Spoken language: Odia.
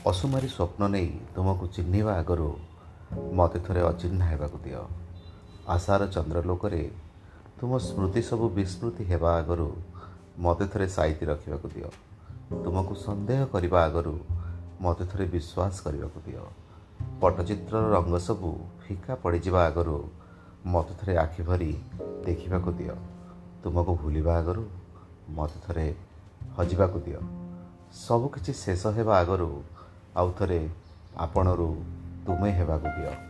ଅସୁମାରୀ ସ୍ୱପ୍ନ ନେଇ ତୁମକୁ ଚିହ୍ନିବା ଆଗରୁ ମୋତେ ଥରେ ଅଚିହ୍ନା ହେବାକୁ ଦିଅ। ଆଶାର ଚନ୍ଦ୍ରଲୋକରେ ତୁମ ସ୍ମୃତି ସବୁ ବିସ୍ମୃତି ହେବା ଆଗରୁ ମୋତେ ଥରେ ସାଇତି ରଖିବାକୁ ଦିଅ। ତୁମକୁ ସନ୍ଦେହ କରିବା ଆଗରୁ ମୋତେ ଥରେ ବିଶ୍ୱାସ କରିବାକୁ ଦିଅ। ପଟ୍ଟଚିତ୍ରର ରଙ୍ଗ ସବୁ ଫିକା ପଡ଼ିଯିବା ଆଗରୁ ମୋତେ ଥରେ ଆଖି ଭରି ଦେଖିବାକୁ ଦିଅ। ତୁମକୁ ଭୁଲିବା ଆଗରୁ ମୋତେ ଥରେ ହଜିବାକୁ ଦିଅ। ସବୁକିଛି ଶେଷ ହେବା ଆଗରୁ ଆଉ ଥରେ ଆପଣରୁ ତୁମେ ହେବାକୁ ଦିଅ।